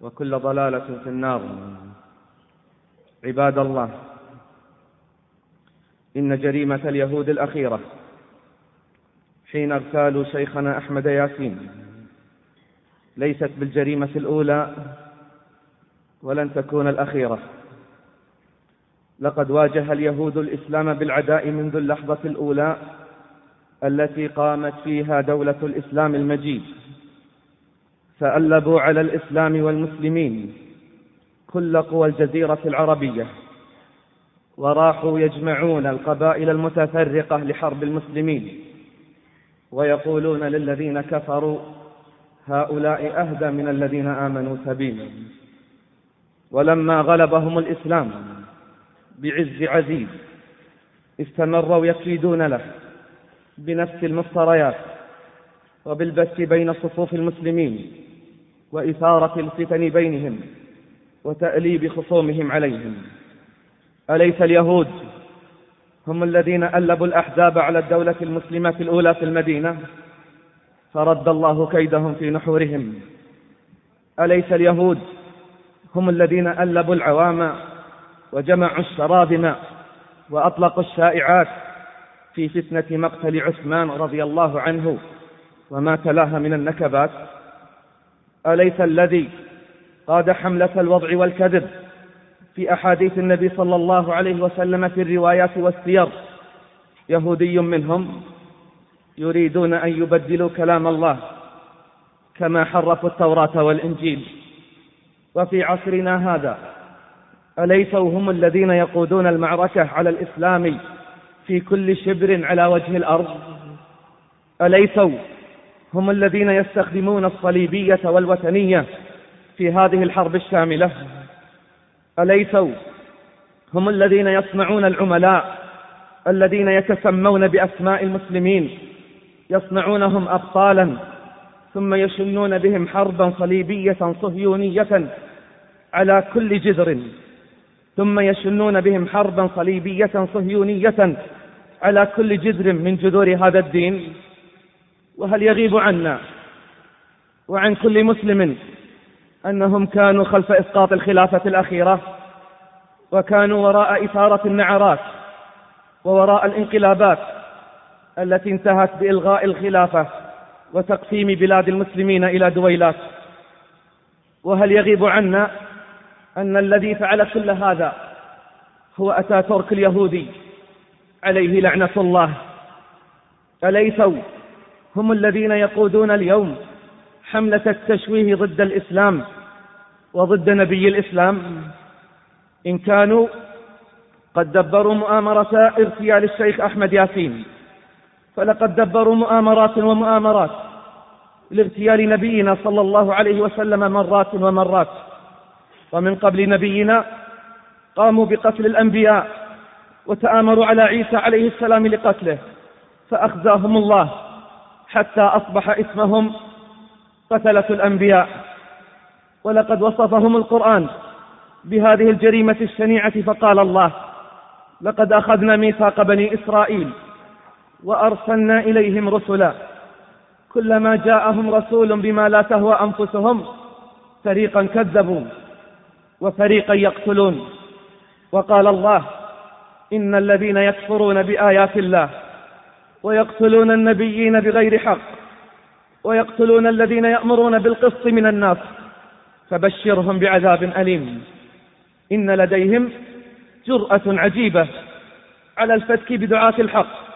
وكل ضلالة في النار. عباد الله إن جريمة اليهود الأخيرة حين اغتالوا شيخنا أحمد ياسين ليست بالجريمة الأولى ولن تكون الأخيرة. لقد واجه اليهود الإسلام بالعداء منذ اللحظة الأولى التي قامت فيها دولة الإسلام المجيد. فألبوا على الإسلام والمسلمين كل قوى الجزيرة العربية وراحوا يجمعون القبائل المتفرقة لحرب المسلمين ويقولون للذين كفروا هؤلاء أهدى من الذين آمنوا سبيلا. ولما غلبهم الإسلام بعز عزيز استمروا يكيدون له بنفس المفتريات وبالبث بين صفوف المسلمين. وإثارة الفتن بينهم وتأليب خصومهم عليهم. أليس اليهود هم الذين ألبوا الأحزاب على الدولة المسلمة الأولى في المدينة؟ فرد الله كيدهم في نحورهم. أليس اليهود هم الذين ألبوا العوام وجمعوا الشراذم وأطلقوا الشائعات في فتنة مقتل عثمان رضي الله عنه وما تلاها من النكبات؟ أليس الذي قاد حملة الوضع والكذب في أحاديث النبي صلى الله عليه وسلم في الروايات والسير؟ يهودي منهم يريدون أن يبدلوا كلام الله كما حرفوا التوراة والإنجيل. وفي عصرنا هذا أليسوا هم الذين يقودون المعركة على الإسلام في كل شبر على وجه الأرض؟ أليسوا هم الذين يستخدمون الصليبية والوثنية في هذه الحرب الشاملة. أليسوا هم الذين يصنعون العملاء الذين يتسمون بأسماء المسلمين يصنعونهم أبطالا ثم يشنون بهم حربا صليبية صهيونية على كل جذر ثم يشنون بهم حربا صليبية صهيونية على كل جذر من جذور هذا الدين؟ وهل يغيب عنا وعن كل مسلم أنهم كانوا خلف إسقاط الخلافة الأخيرة وكانوا وراء إثارة النعرات ووراء الانقلابات التي انتهت بإلغاء الخلافة وتقسيم بلاد المسلمين إلى دويلات. وهل يغيب عنا أن الذي فعل كل هذا هو أتاتورك اليهودي عليه لعنة الله؟ أليسوا؟ هم الذين يقودون اليوم حملة التشويه ضد الإسلام وضد نبي الإسلام. إن كانوا قد دبروا مؤامرة اغتيال الشيخ أحمد ياسين فلقد دبروا مؤامرات ومؤامرات لاغتيال نبينا صلى الله عليه وسلم مرات ومرات. ومن قبل نبينا قاموا بقتل الأنبياء وتآمروا على عيسى عليه السلام لقتله فأخزاهم الله. حتى أصبح اسمهم قتلة الأنبياء. ولقد وصفهم القرآن بهذه الجريمة الشنيعة فقال الله لقد أخذنا ميثاق بني إسرائيل وأرسلنا إليهم رسلا. كلما جاءهم رسول بما لا تهوى أنفسهم فريقا كذبوا وفريقا يقتلون. وقال الله إن الذين يكفرون بآيات الله ويقتلون النبيين بغير حق ويقتلون الذين يأمرون بالقسط من الناس فبشرهم بعذاب أليم. إن لديهم جرأة عجيبة على الفتك بدعاة الحق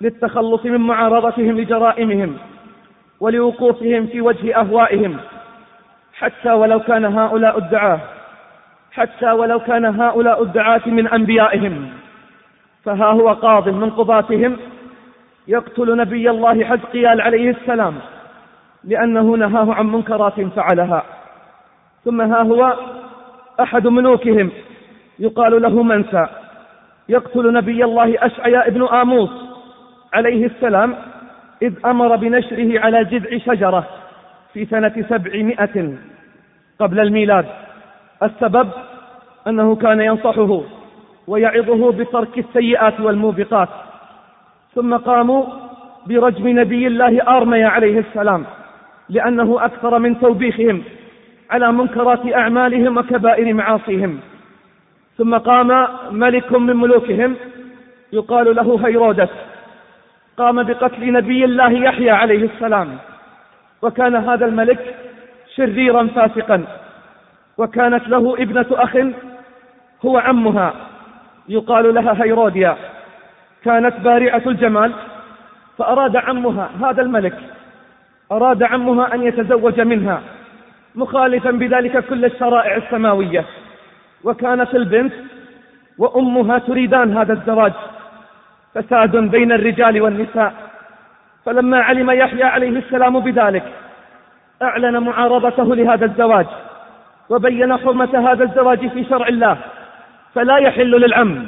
للتخلص من معارضتهم لجرائمهم ولوقوفهم في وجه أهوائهم. حتى ولو كان هؤلاء الدعاة حتى ولو كان هؤلاء الدعاة من أنبيائهم فها هو قاض من قضاتهم يقتل نبي الله حزقيال عليه السلام لأنه نهاه عن منكرات فعلها. ثم ها هو أحد ملوكهم يقال له منسى. يقتل نبي الله أشعياء ابن آموس عليه السلام إذ أمر بنشره على جذع شجرة في سنة سبعمائة قبل الميلاد. السبب أنه كان ينصحه ويعظه بترك السيئات والموبقات. ثم قاموا برجم نبي الله آرميا عليه السلام لأنه أكثر من توبيخهم على منكرات أعمالهم وكبائر معاصيهم. ثم قام ملك من ملوكهم يقال له هيرودس قام بقتل نبي الله يحيى عليه السلام. وكان هذا الملك شريرا فاسقا وكانت له ابنة أخ هو عمها يقال لها هيروديا. كانت بارعة الجمال فأراد عمها هذا الملك أراد عمها أن يتزوج منها مخالفا بذلك كل الشرائع السماوية. وكانت البنت وأمها تريدان هذا الزواج فساد بين الرجال والنساء. فلما علم يحيى عليه السلام بذلك أعلن معارضته لهذا الزواج وبين حرمة هذا الزواج في شرع الله فلا يحل للعم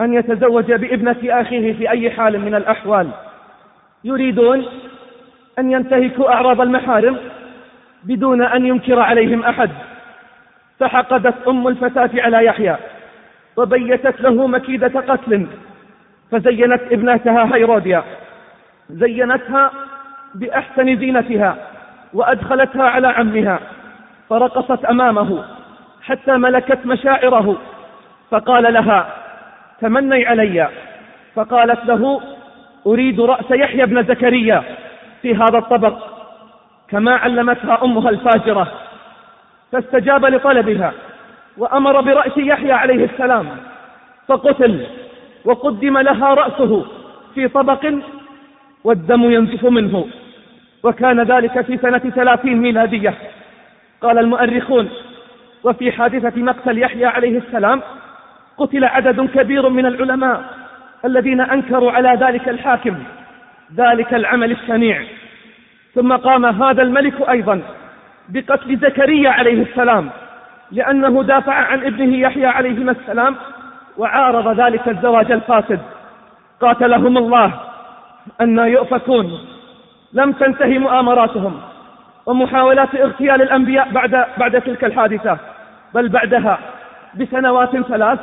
أن يتزوج بابنة أخيه في أي حال من الأحوال. يريدون أن ينتهكوا أعراض المحارم بدون أن ينكر عليهم أحد. فحقدت أم الفتاة على يحيى وبيتت له مكيدة قتل فزينت ابنتها هيروديا. زينتها بأحسن زينتها وأدخلتها على عمها فرقصت أمامه حتى ملكت مشاعره. فقال لها تمني علي. فقالت له أريد رأس يحيى بن زكريا في هذا الطبق كما علمتها أمها الفاجرة. فاستجاب لطلبها وأمر برأس يحيى عليه السلام. فقتل وقدم لها رأسه في طبق والدم ينزف منه. وكان ذلك في سنة ثلاثين ميلادية. قال المؤرخون وفي حادثة مقتل يحيى عليه السلام قتل عدد كبير من العلماء الذين أنكروا على ذلك الحاكم ذلك العمل الشنيع. ثم قام هذا الملك أيضا بقتل زكريا عليه السلام لأنه دافع عن ابنه يحيى عليهما السلام وعارض ذلك الزواج الفاسد. قاتلهم الله أن يؤفكون. لم تنتهي مؤامراتهم ومحاولات اغتيال الأنبياء بعد, بعد تلك الحادثة بل بعدها بسنوات ثلاث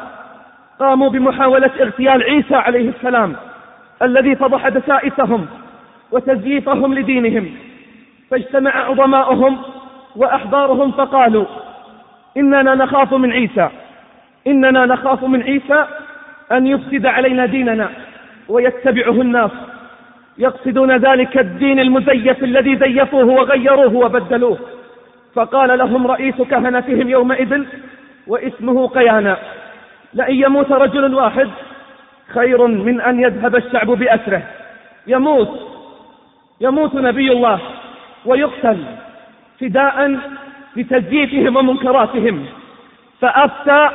قاموا بمحاولة اغتيال عيسى عليه السلام الذي فضح دسائسهم وتزييفهم لدينهم. فاجتمع عظماؤهم وأحبارهم فقالوا إننا نخاف من عيسى. إننا نخاف من عيسى أن يفسد علينا ديننا ويتبعه الناس. يقصدون ذلك الدين المزيف الذي زيفوه وغيروه وبدلوه. فقال لهم رئيس كهنتهم يومئذ واسمه قيانا. لأن يموت رجل واحد خير من أن يذهب الشعب بأسره. يموت يموت نبي الله ويقتل فداء لتزييفهم ومنكراتهم فأفتى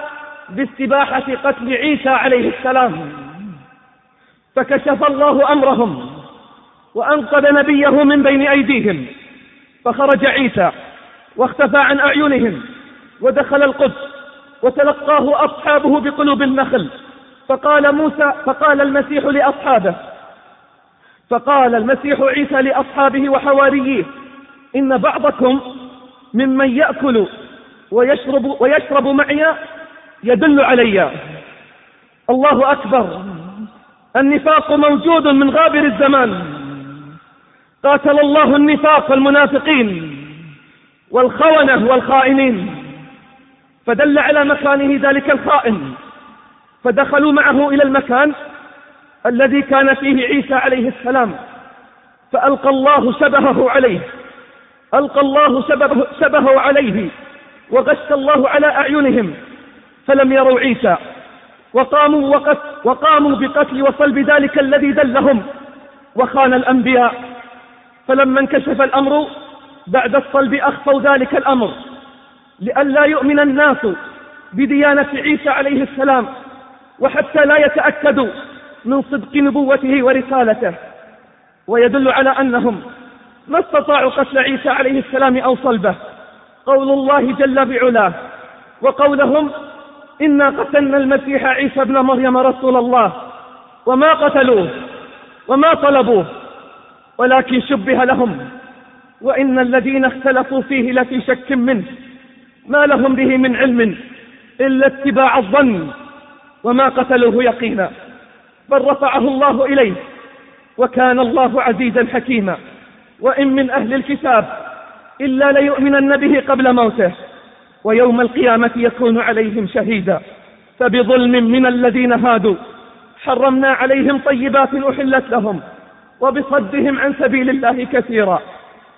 باستباحة قتل عيسى عليه السلام. فكشف الله أمرهم وأنقذ نبيه من بين أيديهم فخرج عيسى واختفى عن أعينهم ودخل القدس. وتلقاه أصحابه بقلوب النخل. فقال موسى فقال المسيح لأصحابه. فقال المسيح عيسى لأصحابه وحواريه إن بعضكم ممن يأكل ويشرب, ويشرب معي يدل علي. الله أكبر. النفاق موجود من غابر الزمان. قاتل الله النفاق والمنافقين والخونة والخائنين. فدل على مكانه ذلك الخائن. فدخلوا معه إلى المكان الذي كان فيه عيسى عليه السلام. فألقى الله شبهه عليه. ألقى الله شبهه, شبهه عليه. وغش الله على أعينهم. فلم يروا عيسى. وقاموا, وقت وقاموا بقتل وصلب ذلك الذي دلهم. وخان الأنبياء. فلما انكشف الأمر بعد الصلب أخفوا ذلك الأمر. لئلا يؤمن الناس بديانة عيسى عليه السلام وحتى لا يتأكدوا من صدق نبوته ورسالته. ويدل على أنهم ما استطاعوا قتل عيسى عليه السلام أو صلبه. قول الله جل بعلاه وقولهم إنا قتلنا المسيح عيسى ابن مريم رسول الله وما قتلوه وما طلبوه ولكن شبه لهم وإن الذين اختلفوا فيه لفي شك منه. ما لهم به من علم إلا اتباع الظن وما قتلوه يقينا بل رفعه الله إليه وكان الله عزيزا حكيما. وإن من أهل الكتاب إلا ليؤمنن به قبل موته ويوم القيامة يكون عليهم شهيدا. فبظلم من الذين هادوا حرمنا عليهم طيبات أحلت لهم وبصدهم عن سبيل الله كثيرا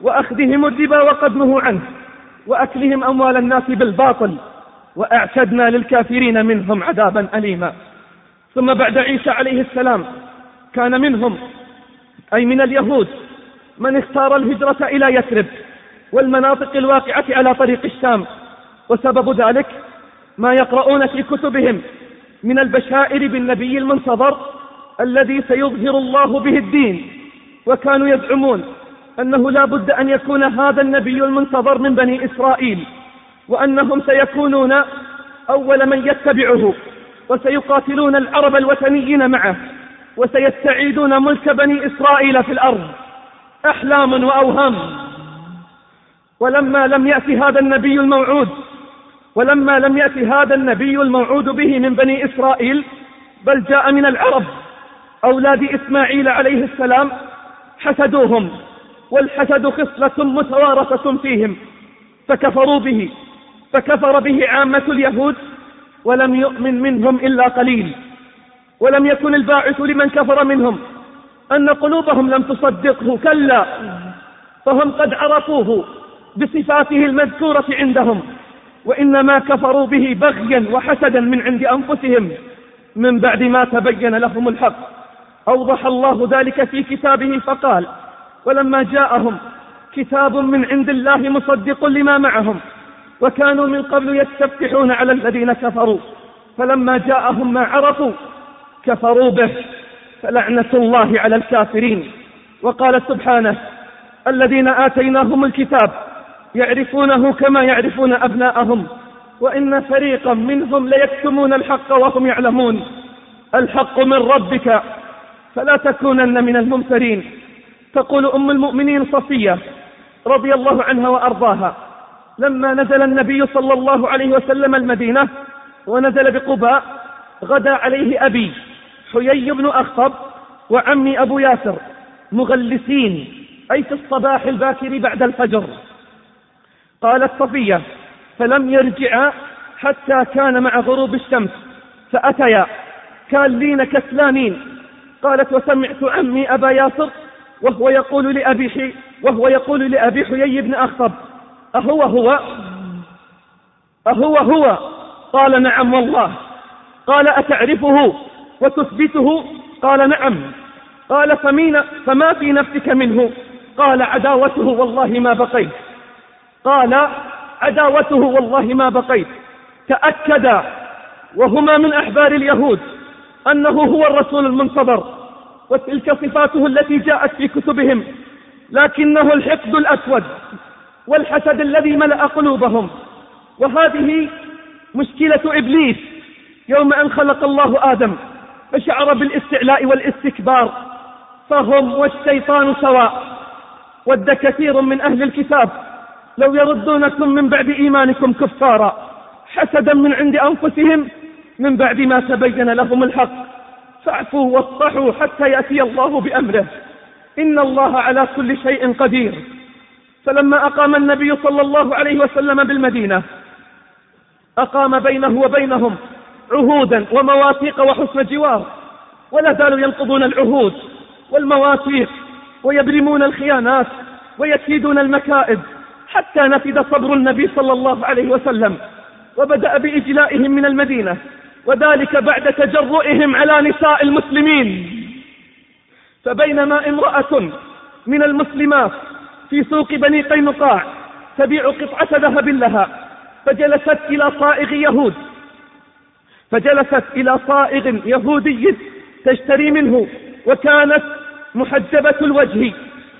وأخذهم الربا وقد نهوا عنه. وأكلهم أموال الناس بالباطل وأعتدنا للكافرين منهم عذابا أليما. ثم بعد عيسى عليه السلام كان منهم أي من اليهود من اختار الهجرة إلى يثرب والمناطق الواقعة على طريق الشام. وسبب ذلك ما يقرؤون في كتبهم من البشائر بالنبي المنتظر الذي سيظهر الله به الدين. وكانوا يزعمون أنه لا بد أن يكون هذا النبي المنتظر من بني إسرائيل وأنهم سيكونون أول من يتبعه وسيقاتلون العرب الوثنيين معه وسيستعيدون ملك بني إسرائيل في الأرض أحلام وأوهام. ولما لم يأتي هذا النبي الموعود ولما لم يأتي هذا النبي الموعود به من بني إسرائيل بل جاء من العرب أولاد إسماعيل عليه السلام حسدوهم. والحسد خصلة متوارثة فيهم فكفروا به فكفر به عامة اليهود ولم يؤمن منهم إلا قليل ولم يكن الباعث لمن كفر منهم أن قلوبهم لم تصدقه كلا فهم قد عرفوه بصفاته المذكورة عندهم وإنما كفروا به بغيا وحسدا من عند أنفسهم من بعد ما تبين لهم الحق. أوضح الله ذلك في كتابه فقال ولما جاءهم كتاب من عند الله مصدق لما معهم وكانوا من قبل يستفتحون على الذين كفروا. فلما جاءهم ما عرفوا كفروا به فلعنة الله على الكافرين. وقال سبحانه الذين آتيناهم الكتاب يعرفونه كما يعرفون أبناءهم وإن فريقا منهم ليكتمون الحق وهم يعلمون. الحق من ربك فلا تكونن من الممترين. تقول أم المؤمنين صفية رضي الله عنها وأرضاها لما نزل النبي صلى الله عليه وسلم المدينة ونزل بقباء غدا عليه أبي حيي بن أخطب وعمي أبو ياسر مغلسين أي في الصباح الباكر بعد الفجر. قالت صفية فلم يرجعا حتى كان مع غروب الشمس فأتيا كالين كسلانين. قالت وسمعت عمي أبا ياسر وهو يقول لأبي حي وهو يقول لأبي حيي بن أخطب أهو هو؟ أهو هو؟ قال نعم والله. قال أتعرفه وتثبته؟ قال نعم. قال فمين فما في نفسك منه؟ قال عداوته والله ما بقيت. قال عداوته والله ما بقيت. تأكد. وهما من أحبار اليهود أنه هو الرسول المنتظر. وتلك صفاته التي جاءت في كتبهم لكنه الحقد الأسود والحسد الذي ملأ قلوبهم. وهذه مشكلة إبليس يوم أن خلق الله آدم فشعر بالاستعلاء والاستكبار فهم والشيطان سواء. ود كثير من أهل الكتاب لو يردونكم من بعد إيمانكم كفارا حسدا من عند أنفسهم من بعد ما تبين لهم الحق. فاعفوا واصفحوا حتى يأتي الله بأمره. إن الله على كل شيء قدير. فلما أقام النبي صلى الله عليه وسلم بالمدينة أقام بينه وبينهم عهودا ومواثيق وحسن جوار ولا زالوا ينقضون العهود والمواثيق ويبرمون الخيانات ويكيدون المكائد حتى نفد صبر النبي صلى الله عليه وسلم وبدأ بإجلائهم من المدينة. وذلك بعد تجرؤهم على نساء المسلمين. فبينما امرأة من المسلمات في سوق بني قينقاع تبيع قطعة ذهب لها فجلست إلى صائغ يهود فجلست إلى صائغ يهودي تشتري منه وكانت محجبة الوجه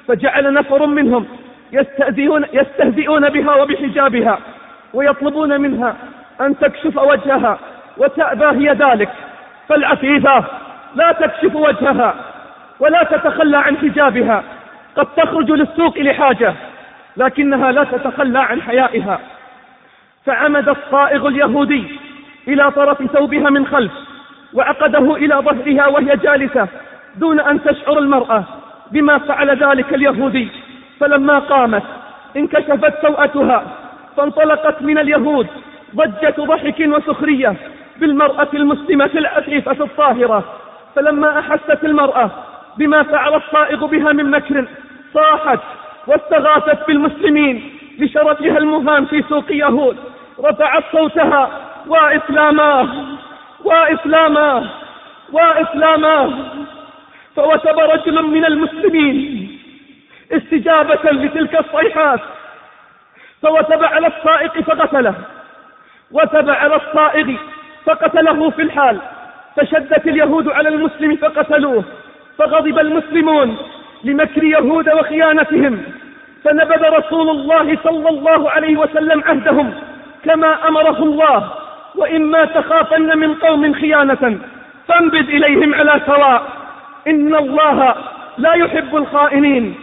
فجعل نفر منهم يستهزئون, يستهزئون بها وبحجابها ويطلبون منها أن تكشف وجهها. وتأبى هي ذلك. فالعفيفة لا تكشف وجهها ولا تتخلى عن حجابها. قد تخرج للسوق لحاجة لكنها لا تتخلى عن حيائها. فعمد الصائغ اليهودي إلى طرف ثوبها من خلف وعقده إلى ظهرها وهي جالسة دون أن تشعر المرأة بما فعل ذلك اليهودي. فلما قامت انكشفت سوءتها فانطلقت من اليهود ضجة ضحك وسخرية بالمرأة المسلمة العفيفة الطاهرة. فلما أحست المرأة بما فعل الصائغ بها من مكر صاحت واستغاثت بالمسلمين لشرفها المهان في سوق يهود. رفعت صوتها وإسلاما وإسلاما وإسلاما. فوثب رجل من المسلمين استجابة لتلك الصيحات. فوثب على الصائغ فقتله. وثب على الصائغ فقتله في الحال. فشدت اليهود على المسلم فقتلوه. فغضب المسلمون لمكر يهود وخيانتهم. فنبذ رسول الله صلى الله عليه وسلم عهدهم كما أمره الله. وإما تخافن من قوم خيانة فانبذ إليهم على سواء. إن الله لا يحب الخائنين.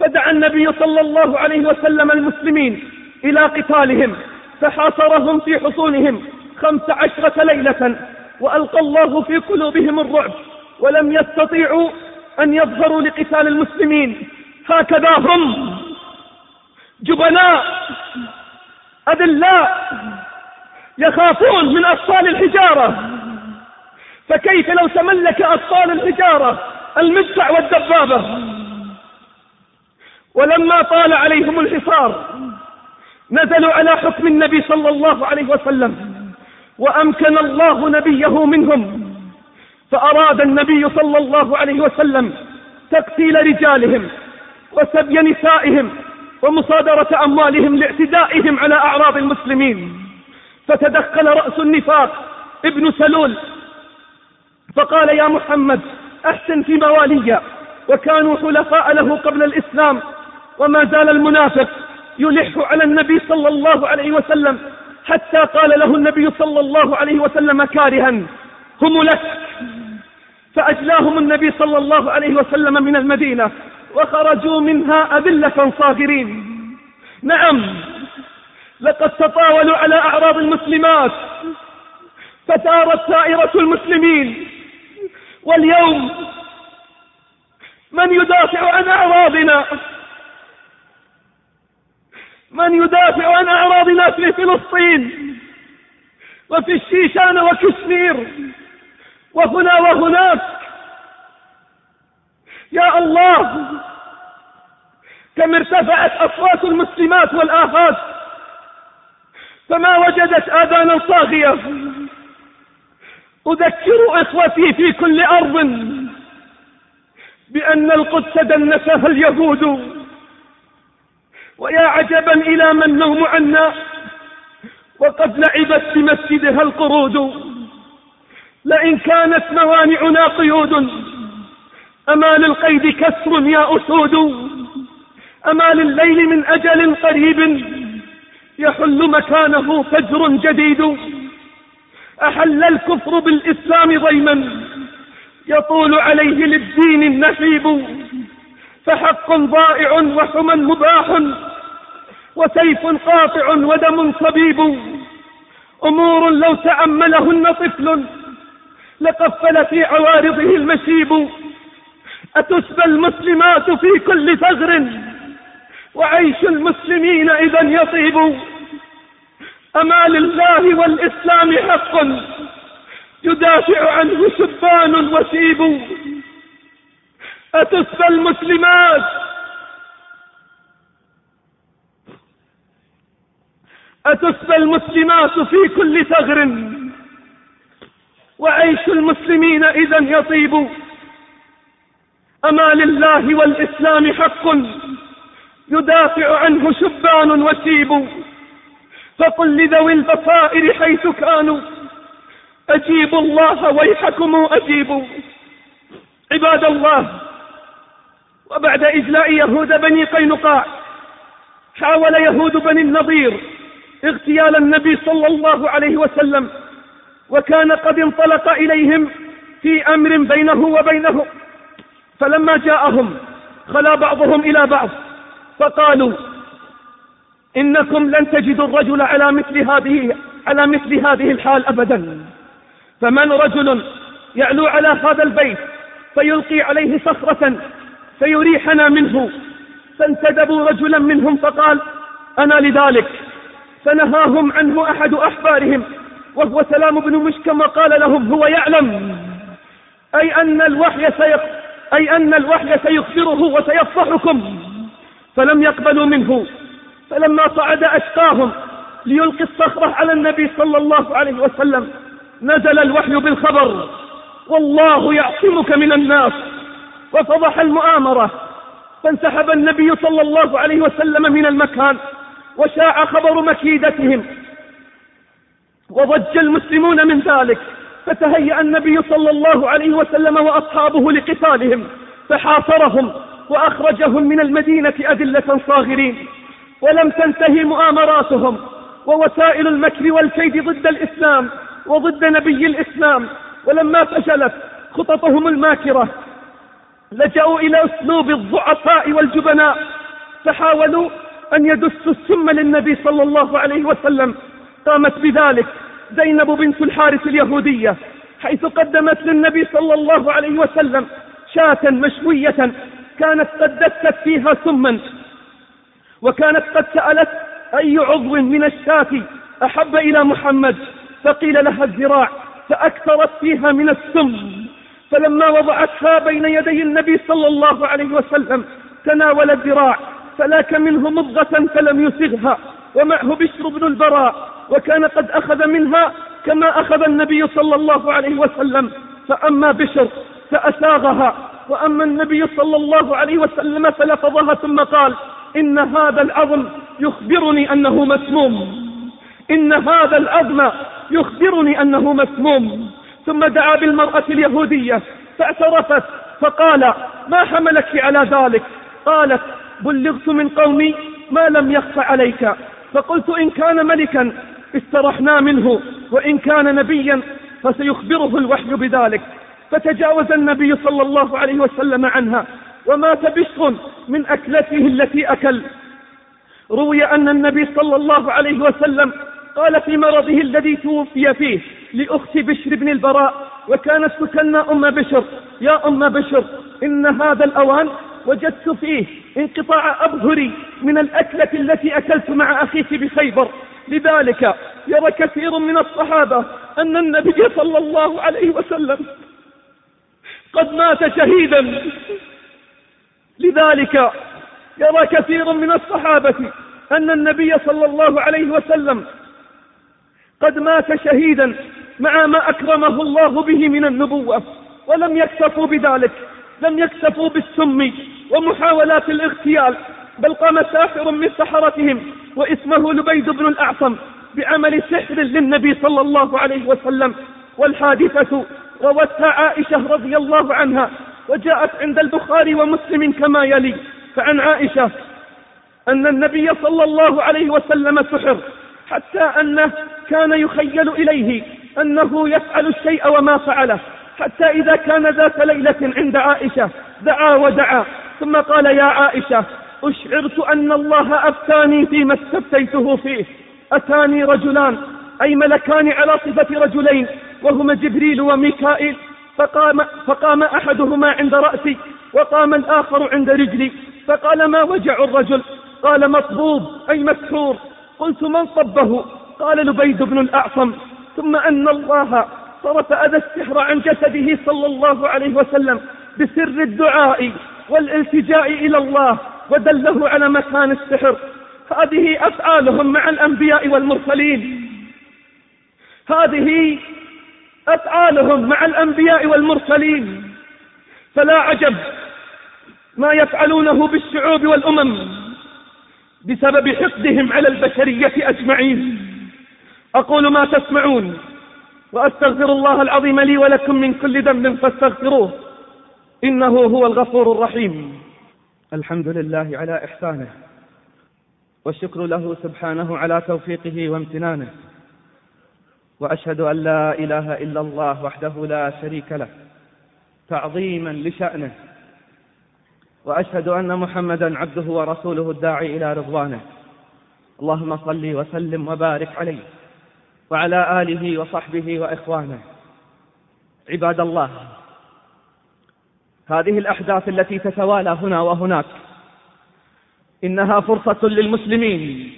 فدعا النبي صلى الله عليه وسلم المسلمين إلى قتالهم. فحاصرهم في حصونهم. خمس عشرة ليلة وألقى الله في قلوبهم الرعب ولم يستطيعوا أن يظهروا لقتال المسلمين. هكذا هم جبناء أذلاء يخافون من أطفال الحجارة. فكيف لو تملك أطفال الحجارة المدفع والدبابة؟ ولما طال عليهم الحصار نزلوا على حكم النبي صلى الله عليه وسلم. وأمكن الله نبيه منهم. فأراد النبي صلى الله عليه وسلم تقتيل رجالهم وسبي نسائهم ومصادرة أموالهم لاعتدائهم على أعراض المسلمين. فتدخل رأس النفاق ابن سلول. فقال يا محمد أحسن في موالي وكانوا حلفاء له قبل الإسلام. وما زال المنافق يلح على النبي صلى الله عليه وسلم حتى قال له النبي صلى الله عليه وسلم كارها هم لك. فأجلاهم النبي صلى الله عليه وسلم من المدينة وخرجوا منها أذلة صاغرين. نعم لقد تطاولوا على أعراض المسلمات فتارت ثائرة المسلمين واليوم من يدافع عن أعراضنا؟ من يدافع عن أعراضنا في فلسطين وفي الشيشان وكشمير وهنا وهناك. يا الله كم ارتفعت أصوات المسلمات والآهات فما وجدت آذانا صاغية. أذكر إخوتي في كل أرض بأن القدس دنسها اليهود. ويا عجبا إلى من النوم عنا. وقد لعبت بمسجدها القرود. لئن كانت موانعنا قيود. أما للقيد كسر يا أسود. أما لليل من أجل قريب. يحل مكانه فجر جديد. أحل الكفر بالإسلام ضيما. يطول عليه للدين النحيب. فحق ضائع وحمى مباح. وسيف قاطع ودم صبيب. أمور لو تأملهن طفل لقفل في عوارضه المشيب. أتسبى المسلمات في كل ثغر وعيش المسلمين إذا يطيب. أما لله والإسلام حق. يدافع عنه شبان وسيب أتسبى المسلمات أتسبى المسلمات في كل ثغر؟ وعيش المسلمين إذا يطيب؟ أما لله والإسلام حق يدافع عنه شبان وسيب فقل لذوي البصائر حيث كانوا. أجيبوا الله ويحكم أجيبوا عباد الله وبعد إجلاء يهود بني قينقاع حاول يهود بني النضير اغتيال النبي صلى الله عليه وسلم وكان قد انطلق إليهم في أمر بينه وبينهم فلما جاءهم خلا بعضهم إلى بعض فقالوا إنكم لن تجدوا الرجل على مثل هذه على مثل هذه الحال أبدا. فمن رجل يعلو على هذا البيت فيلقي عليه صخرة فيريحنا منه. فانتدبوا رجلا منهم فقال أنا لذلك. فنهاهم عنه أحد أحبارهم وهو سلام بن مشكم وقال لهم هو يعلم أي أن الوحي سيق أي أن الوحي سيخبره وسيفضحكم فلم يقبلوا منه. فلما صعد أشقاهم ليلقي الصخرة على النبي صلى الله عليه وسلم نزل الوحي بالخبر والله يعصمك من الناس. وفضح المؤامرة فانسحب النبي صلى الله عليه وسلم من المكان. وشاع خبر مكيدتهم. وضج المسلمون من ذلك فتهيأ النبي صلى الله عليه وسلم وأصحابه لقتالهم فحاصرهم وأخرجهم من المدينة أذلة صاغرين. ولم تنتهي مؤامراتهم ووسائل المكر والكيد ضد الإسلام وضد نبي الإسلام. ولما فشلت خططهم الماكرة لجأوا إلى أسلوب الضعفاء والجبناء فحاولوا أن يدسوا السم للنبي صلى الله عليه وسلم. قامت بذلك زينب بنت الحارث اليهودية حيث قدمت للنبي صلى الله عليه وسلم شاة مشوية كانت قد دست فيها سما وكانت قد سألت أي عضو من الشاة أحب إلى محمد؟ فقيل لها الذراع فأكثرت فيها من السم. فلما وضعتها بين يدي النبي صلى الله عليه وسلم تناول الذراع فلاك منه مضغة فلم يسغها ومعه بشر بن البراء وكان قد أخذ منها كما أخذ النبي صلى الله عليه وسلم. فأما بشر فأساغها. وأما النبي صلى الله عليه وسلم فلفظها ثم قال إن هذا العظم يخبرني أنه مسموم. إن هذا العظم يخبرني أنه مسموم. ثم دعا بالمرأة اليهودية فاعترفت فقال ما حملك على ذلك؟ قالت بلغت من قومي ما لم يخف عليك. فقلت إن كان ملكا استرحنا منه وإن كان نبيا فسيخبره الوحي بذلك. فتجاوز النبي صلى الله عليه وسلم عنها. ومات بشر من أكلته التي أكل. روي أن النبي صلى الله عليه وسلم قال في مرضه الذي توفي فيه لأخت بشر بن البراء وكانت تكنى أم بشر. يا أم بشر إن هذا الأوان وجدت فيه انقطاع أبهري من الأكلة التي أكلت مع أخيك بخيبر. لذلك يرى كثير من الصحابة أن النبي صلى الله عليه وسلم قد مات شهيدا. لذلك يرى كثير من الصحابة أن النبي صلى الله عليه وسلم قد مات شهيدا مع ما أكرمه الله به من النبوة ولم يكتفوا بذلك لم يكتفوا بالسم. ومحاولات الاغتيال بل قام ساحر من سحرتهم واسمه لبيد بن الأعصم بعمل سحر للنبي صلى الله عليه وسلم. والحادثة روتها عائشة رضي الله عنها وجاءت عند البخاري ومسلم كما يلي. فعن عائشة أن النبي صلى الله عليه وسلم سحر حتى أنه كان يخيل إليه أنه يفعل الشيء وما فعله. حتى إذا كان ذات ليلة عند عائشة دعا ودعا. ثم قال يا عائشة أشعرت أن الله أفتاني فيما استفتيته فيه. أتاني رجلان أي ملكان على صفة رجلين وهما جبريل وميكائيل. فقام, فقام أحدهما عند رأسي وقام الآخر عند رجلي. فقال ما وجع الرجل؟ قال مطبوب أي مسحور قلت من صبه؟ قال لبيد بن الأعصم. ثم أن الله صرف أذى السحر عن جسده صلى الله عليه وسلم بسر الدعاء. والالتجاء إلى الله ودله على مكان السحر. هذه أفعالهم مع الأنبياء والمرسلين. هذه أفعالهم مع الأنبياء والمرسلين. فلا عجب ما يفعلونه بالشعوب والأمم بسبب حقدهم على البشرية أجمعين. أقول ما تسمعون وأستغفر الله العظيم لي ولكم من كل ذنب فاستغفروه. إنه هو الغفور الرحيم. الحمد لله على إحسانه والشكر له سبحانه على توفيقه وامتنانه وأشهد أن لا إله إلا الله وحده لا شريك له تعظيما لشأنه وأشهد أن محمدا عبده ورسوله الداعي إلى رضوانه. اللهم صل وسلم وبارك عليه وعلى آله وصحبه وإخوانه. عباد الله هذه الأحداث التي تتوالى هنا وهناك. إنها فرصة للمسلمين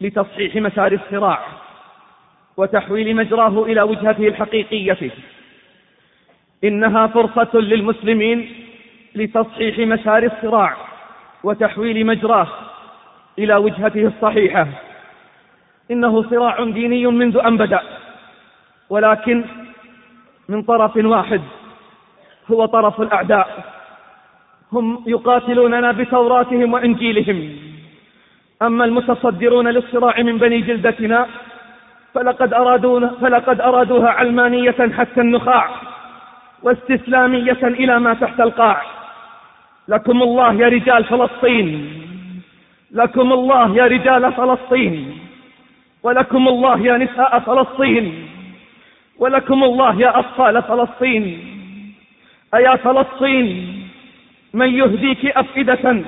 لتصحيح مسار الصراع وتحويل مجراه إلى وجهته الحقيقية. إنها فرصة للمسلمين لتصحيح مسار الصراع وتحويل مجراه إلى وجهته الصحيحة. إنه صراع ديني منذ أن بدأ ولكن من طرف واحد هو طرف الأعداء. هم يقاتلوننا بتوراتهم وإنجيلهم. أما المتصدرون للصراع من بني جلدتنا فلقد, أرادونا فلقد أرادوها علمانية حتى النخاع واستسلامية إلى ما تحت القاع. لكم الله يا رجال فلسطين. لكم الله يا رجال فلسطين. ولكم الله يا نساء فلسطين. ولكم الله يا أطفال فلسطين. أيا فلسطين من يهديك أفئدة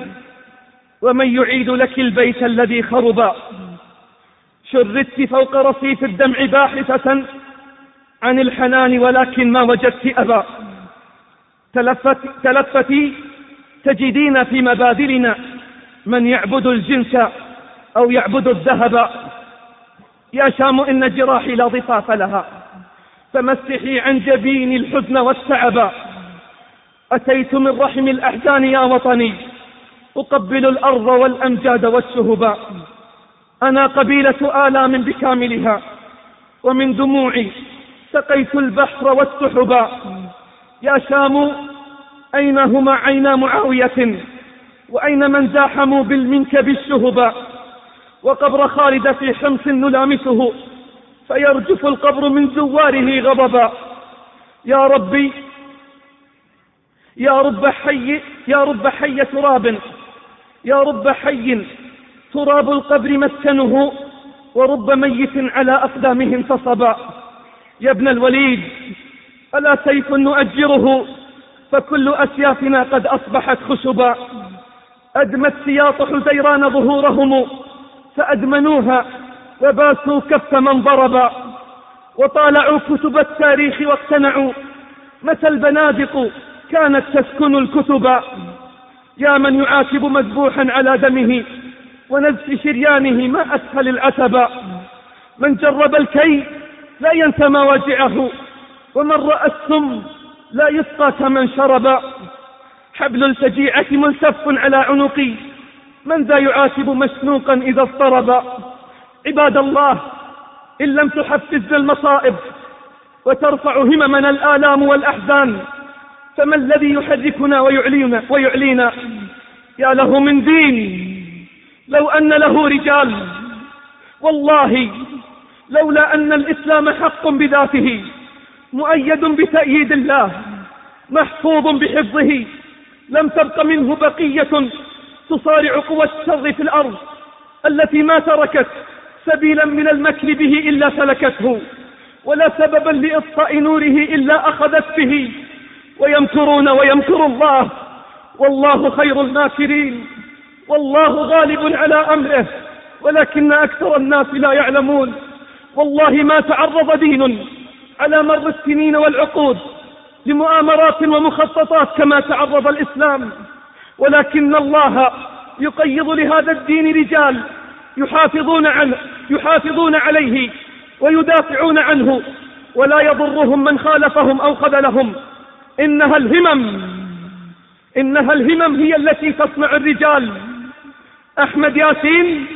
ومن يعيد لك البيت الذي خرب. شردت فوق رصيف الدمع باحثة عن الحنان ولكن ما وجدت أبا. تلفت تلفتي تجدين في مبادرنا من يعبد الجنس أو يعبد الذهب. يا شام إن جراحي لا ضفاف لها. فمسحي عن جبين الحزن والتعب. أتيت من رحم الأحزان يا وطني أقبل الأرض والأمجاد والشهباء أنا قبيلة آلام بكاملها ومن دموعي سقيت البحر والسحبا يا شام أين هما عينا معاوية؟ وأين من زاحموا بالمنكب الشهبا وقبر خالد في حمص نلامسه فيرجف القبر من زواره غضبا يا ربي يا رب حي يا رب حي تراب. يا رب حي. تراب القبر مسكنه ورب ميت على أقدامه انتصبا يا ابن الوليد ألا سيف نؤجره؟ فكل أسيافنا قد أصبحت خشبا. أدمت سياط حزيران ظهورهم فأدمنوها وباسوا كف من ضربا. وطالعوا كتب التاريخ واقتنعوا. متى البنادق؟ كانت تسكن الكتب. يا من يعاتب مذبوحا على دمه ونزف شريانه ما أسهل العتبا من جرب الكي لا ينسى مواجعه ومن رأى السم لا يسقى كمن شرب. حبل الفجيعة ملتف على عنقي من ذا يعاتب مشنوقا إذا اضطرب؟ عباد الله إن لم تحفزنا المصائب وترفع هممنا الآلام والأحزان فما الذي يحركنا ويعلينا, ويعلينا؟ يا له من دين. لو أن له رجال. والله لولا أن الإسلام حق بذاته مؤيد بتأييد الله محفوظ بحفظه لم تبق منه بقية تصارع قوى الشر في الأرض التي ما تركت سبيلا من المكر به إلا سلكته ولا سببا لإطفاء نوره إلا أخذت به. ويمكرون ويمكر الله. والله خير الماكرين والله غالب على أمره. ولكن أكثر الناس لا يعلمون. والله ما تعرض دين على مر السنين والعقود لمؤامرات ومخططات كما تعرض الإسلام. ولكن الله يقيض لهذا الدين رجال يحافظون عنه يحافظون عليه ويدافعون عنه. ولا يضرهم من خالفهم أو خذلهم. إنها الهمم. إنها الهمم هي التي تصنع الرجال. أحمد ياسين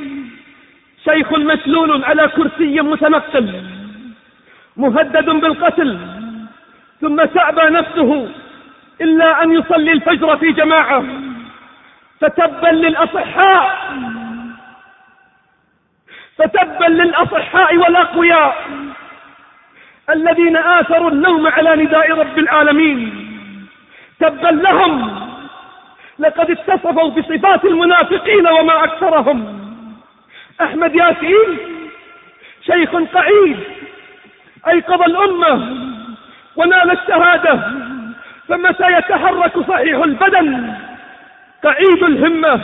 شيخ مسلول على كرسي متنقل مهدد بالقتل. ثم تعبى نفسه إلا أن يصلي الفجر في جماعة. فتبا للأصحاء. فتبا للأصحاء والأقوياء. الذين آثروا النوم على نداء رب العالمين. تبا لهم. لقد اتصفوا بصفات المنافقين وما أكثرهم. أحمد ياسين شيخ قعيد أيقظ الأمة ونال الشهادة فمتى يتحرك صحيح البدن. قعيد الهمة.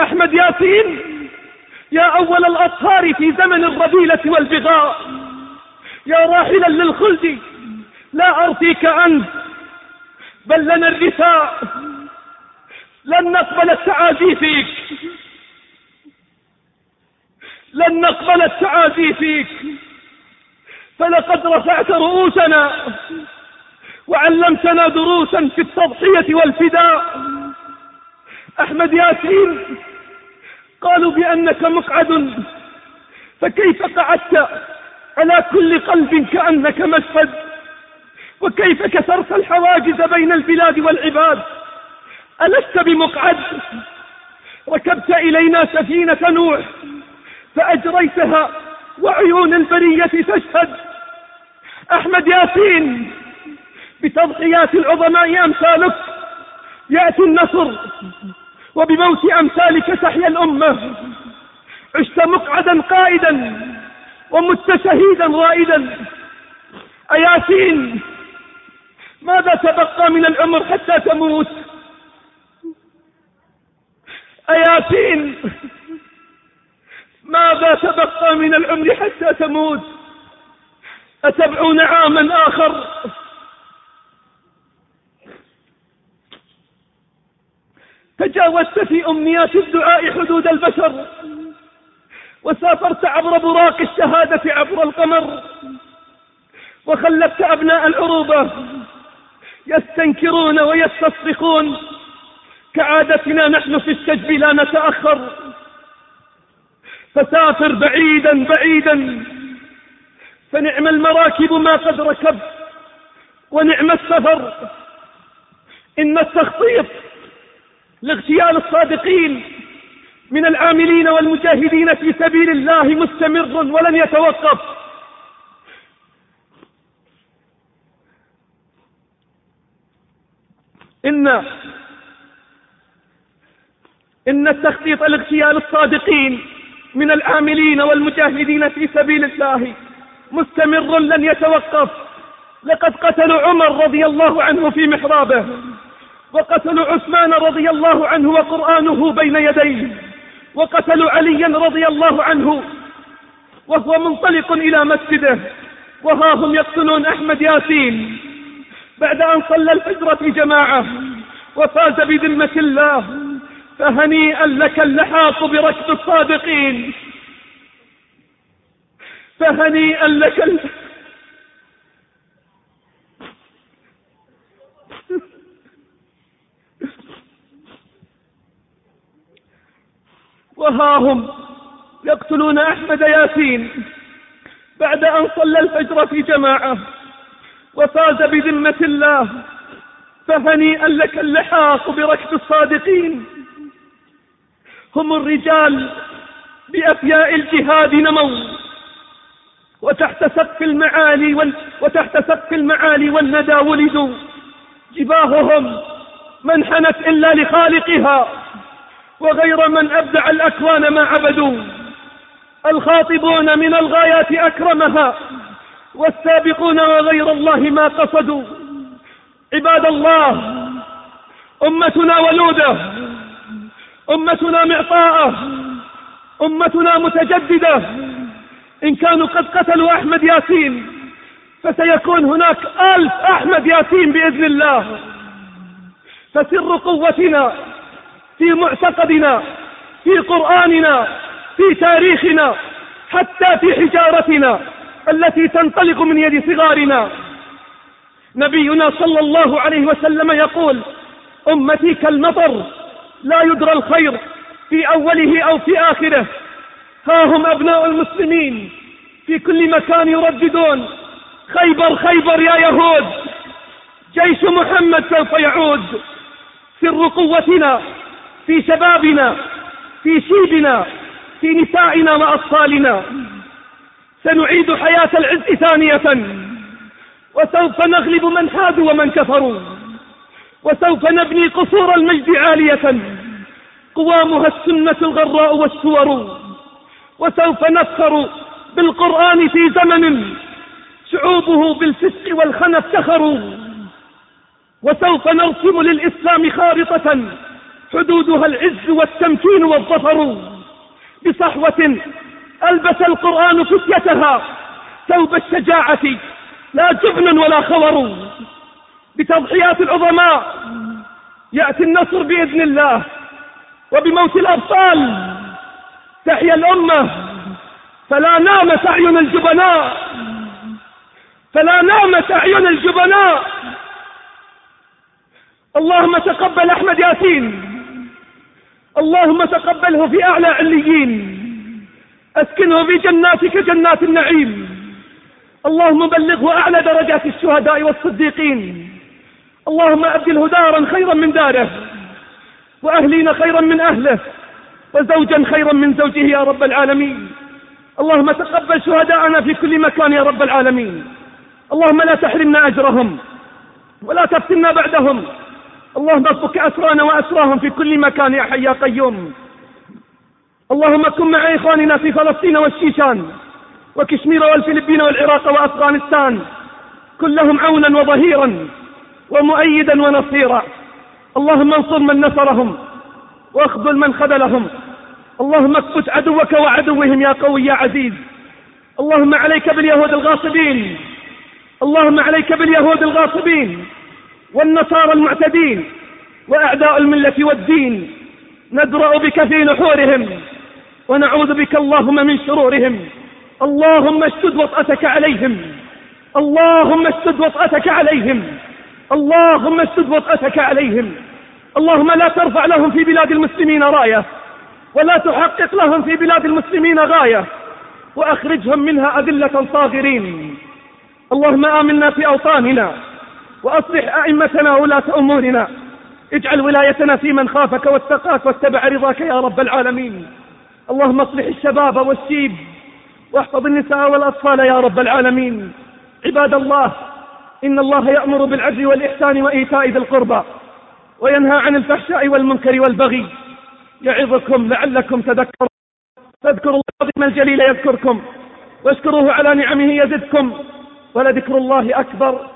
أحمد ياسين يا أول الأطهار في زمن الرذيلة والبغاء. يا راحلا للخلد لا أرثيك أنت بل لنا الرثاء لن نقبل التعازي فيك. لن نقبل التعازي فيك. فلقد رفعت رؤوسنا وعلمتنا دروسا في التضحية والفداء. أحمد ياسين قالوا بأنك مقعد فكيف قعدت؟ على كل قلب كأنك مسفد وكيف كسرت الحواجز بين البلاد والعباد؟ ألست بمقعد؟ ركبت إلينا سفينة نوح فأجريتها وعيون البرية تشهد. أحمد ياسين بتضحيات العظماء أمثالك يأتي النصر وبموت أمثالك تحيا الأمة. عشت مقعدا قائدا ومت شهيدا رائدا أياسين ماذا تبقى من العمر حتى تموت؟ أياسين ماذا تبقى من العمر حتى تموت؟ أتبعون عاما آخر؟ تجاوزت في أمنيات الدعاء حدود البشر. وسافرت عبر براق الشهادة عبر القمر وخلفت أبناء العروبة يستنكرون ويستصرخون. كعادتنا نحن في الشجب لا نتأخر. فسافر بعيدا بعيدا فنعم المراكب ما قد ركبت ونعم السفر. إن التخطيط لاغتيال الصادقين من العاملين والمجاهدين في سبيل الله مستمر ولن يتوقف. إن إن التخطيط لاغتيال الصادقين من العاملين والمجاهدين في سبيل الله مستمر لن يتوقف. لقد قتلوا عمر رضي الله عنه في محرابه وقتلوا عثمان رضي الله عنه وقرآنه بين يديه. وقتلوا عليا رضي الله عنه. وهو منطلق إلى مسجده. وها هم يقتلون أحمد ياسين. بعد أن صلى الفجر في جماعة وفاز بذمة الله فهنيئا لك اللحاق بركب الصادقين. فهنيئا لك اللحاق وها هم يقتلون أحمد ياسين بعد أن صلى الفجر في جماعة وفاز بذمة الله فهنيئا لك اللحاق بركب الصادقين. هم الرجال بأفياء الجهاد نموا وتحت سقف المعالي وال... وتحت سقف المعالي والندى ولدوا. جباههم ما انحنت إلا لخالقها. وغير من أبدع الأكوان ما عبدوا الخاطبون من الغايات أكرمها والسابقون وغير الله ما قصدوا. عباد الله أمتنا ولودة أمتنا معطاءة أمتنا متجددة. إن كانوا قد قتلوا أحمد ياسين فسيكون هناك ألف أحمد ياسين بإذن الله. فسر قوتنا في معتقدنا في قرآننا في تاريخنا حتى في حجارتنا التي تنطلق من يد صغارنا. نبينا صلى الله عليه وسلم يقول أمتي كالمطر لا يدرى الخير في أوله أو في آخره. ها هم أبناء المسلمين في كل مكان يرددون. خيبر خيبر يا يهود! جيش محمد سوف يعود. سر قوتنا في شبابنا في شيبنا في نسائنا وأطفالنا. سنعيد حياة العز ثانية. وسوف نغلب من حادوا ومن كفروا. وسوف نبني قصور المجد عالية. قوامها السنة الغراء والسور. وسوف نفخر بالقرآن في زمن شعوبه بالفسق والخنف سخروا. وسوف نرسم للإسلام خارطة. حدودها العز والتمكين والظفر. بصحوة ألبس القرآن فتيتها ثوب الشجاعة لا جبن ولا خور. بتضحيات العظماء يأتي النصر بإذن الله وبموت الأبطال تحيا الأمة. فلا نامت أعين الجبناء فلا نامت أعين الجبناء. اللهم تقبل أحمد ياسين. اللهم تقبله في أعلى عليين. أسكنه في جناتك جنات النعيم. اللهم بلغه أعلى درجات الشهداء والصديقين. اللهم أبدله دارا خيرا من داره وأهلين خيرا من أهله وزوجا خيرا من زوجه يا رب العالمين. اللهم تقبل شهداءنا في كل مكان يا رب العالمين. اللهم لا تحرمنا أجرهم ولا تفتنا بعدهم. اللهم افك أسرانا وأسراهم في كل مكان يا حي يا قيوم. اللهم كن مع إخواننا في فلسطين والشيشان وكشمير والفلبين والعراق وأفغانستان. كلهم عونا وظهيرا ومؤيدا ونصيرا. اللهم انصر من نصرهم واخذل من خذلهم. اللهم اكبت عدوك وعدوهم يا قوي يا عزيز. اللهم عليك باليهود الغاصبين. اللهم عليك باليهود الغاصبين. والنصارى المعتدين وأعداء الملة والدين ندرأ بك في نحورهم ونعوذ بك اللهم من شرورهم. اللهم اشتد وطأتك عليهم. اللهم اشتد وطأتك عليهم. اللهم اشتد وطأتك عليهم. اللهم لا ترفع لهم في بلاد المسلمين راية ولا تحقق لهم في بلاد المسلمين غاية وأخرجهم منها أذلة صاغرين. اللهم آمنا في أوطاننا. وأصلح أئمتنا ولاة أمورنا. اجعل ولايتنا في من خافك واتقاك واتبع رضاك يا رب العالمين. اللهم اصلح الشباب والشيب. واحفظ النساء والأطفال يا رب العالمين. عباد الله إن الله يأمر بالعدل والإحسان وإيتاء ذي القربى وينهى عن الفحشاء والمنكر والبغي. يعظكم لعلكم تذكرون. فاذكروا الله العظيم الجليل يذكركم واشكروه على نعمه يزدكم ولذكر الله أكبر.